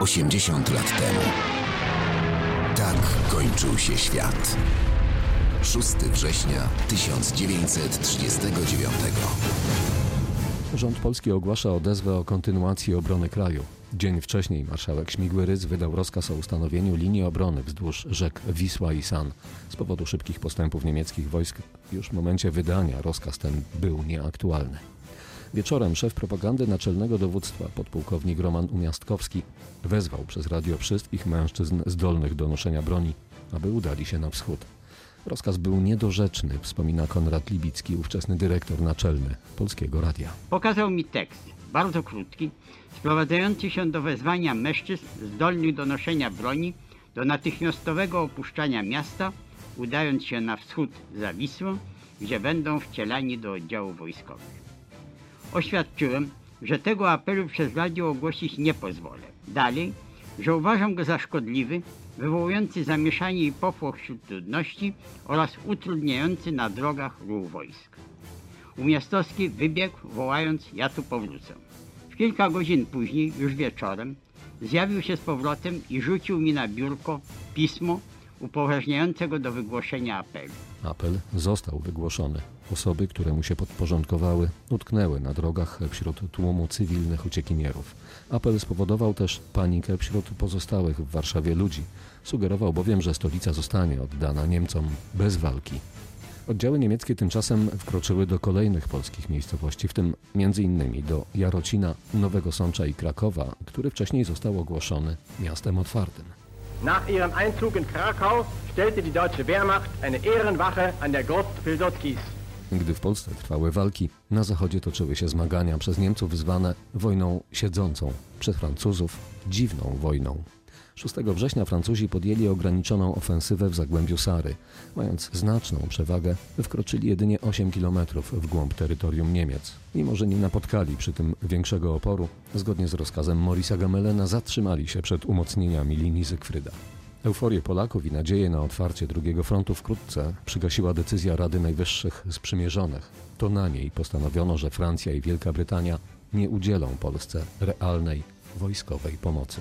80 lat temu. Tak kończył się świat. 6 września 1939. Rząd polski ogłasza odezwę o kontynuacji obrony kraju. Dzień wcześniej marszałek Śmigły-Rydz wydał rozkaz o ustanowieniu linii obrony wzdłuż rzek Wisła i San. Z powodu szybkich postępów niemieckich wojsk już w momencie wydania rozkaz ten był nieaktualny. Wieczorem szef propagandy naczelnego dowództwa, podpułkownik Roman Umiastkowski, wezwał przez radio wszystkich mężczyzn zdolnych do noszenia broni, aby udali się na wschód. Rozkaz był niedorzeczny, wspomina Konrad Libicki, ówczesny dyrektor naczelny Polskiego Radia. Pokazał mi tekst, bardzo krótki, sprowadzający się do wezwania mężczyzn zdolnych do noszenia broni do natychmiastowego opuszczania miasta, udając się na wschód za Wisłą, gdzie będą wcielani do oddziałów wojskowych. Oświadczyłem, że tego apelu przez radio ogłosić nie pozwolę. Dalej, że uważam go za szkodliwy, wywołujący zamieszanie i popłoch wśród ludności oraz utrudniający na drogach ruch wojsk. Umiastowski wybiegł, wołając, ja tu powrócę. W kilka godzin później, już wieczorem, zjawił się z powrotem i rzucił mi na biurko pismo upoważniające go do wygłoszenia apelu. Apel został wygłoszony. Osoby, które mu się podporządkowały, utknęły na drogach wśród tłumu cywilnych uciekinierów. Apel spowodował też panikę wśród pozostałych w Warszawie ludzi. Sugerował bowiem, że stolica zostanie oddana Niemcom bez walki. Oddziały niemieckie tymczasem wkroczyły do kolejnych polskich miejscowości, w tym m.in. do Jarocina, Nowego Sącza i Krakowa, który wcześniej został ogłoszony miastem otwartym. Nach ihrem Einzug in Krakau stellte die deutsche Wehrmacht eine Ehrenwache an der Gruft Pilsudskis. Gdy w Polsce trwały walki, na zachodzie toczyły się zmagania przez Niemców zwane wojną siedzącą, przez Francuzów dziwną wojną. 6 września Francuzi podjęli ograniczoną ofensywę w Zagłębiu Sary. Mając znaczną przewagę, wkroczyli jedynie 8 km w głąb terytorium Niemiec. Mimo, że nie napotkali przy tym większego oporu, zgodnie z rozkazem Morisa Gamelena zatrzymali się przed umocnieniami linii Zygfryda. Euforię Polaków i nadzieję na otwarcie drugiego frontu wkrótce przygasiła decyzja Rady Najwyższych Sprzymierzonych. To na niej postanowiono, że Francja i Wielka Brytania nie udzielą Polsce realnej wojskowej pomocy.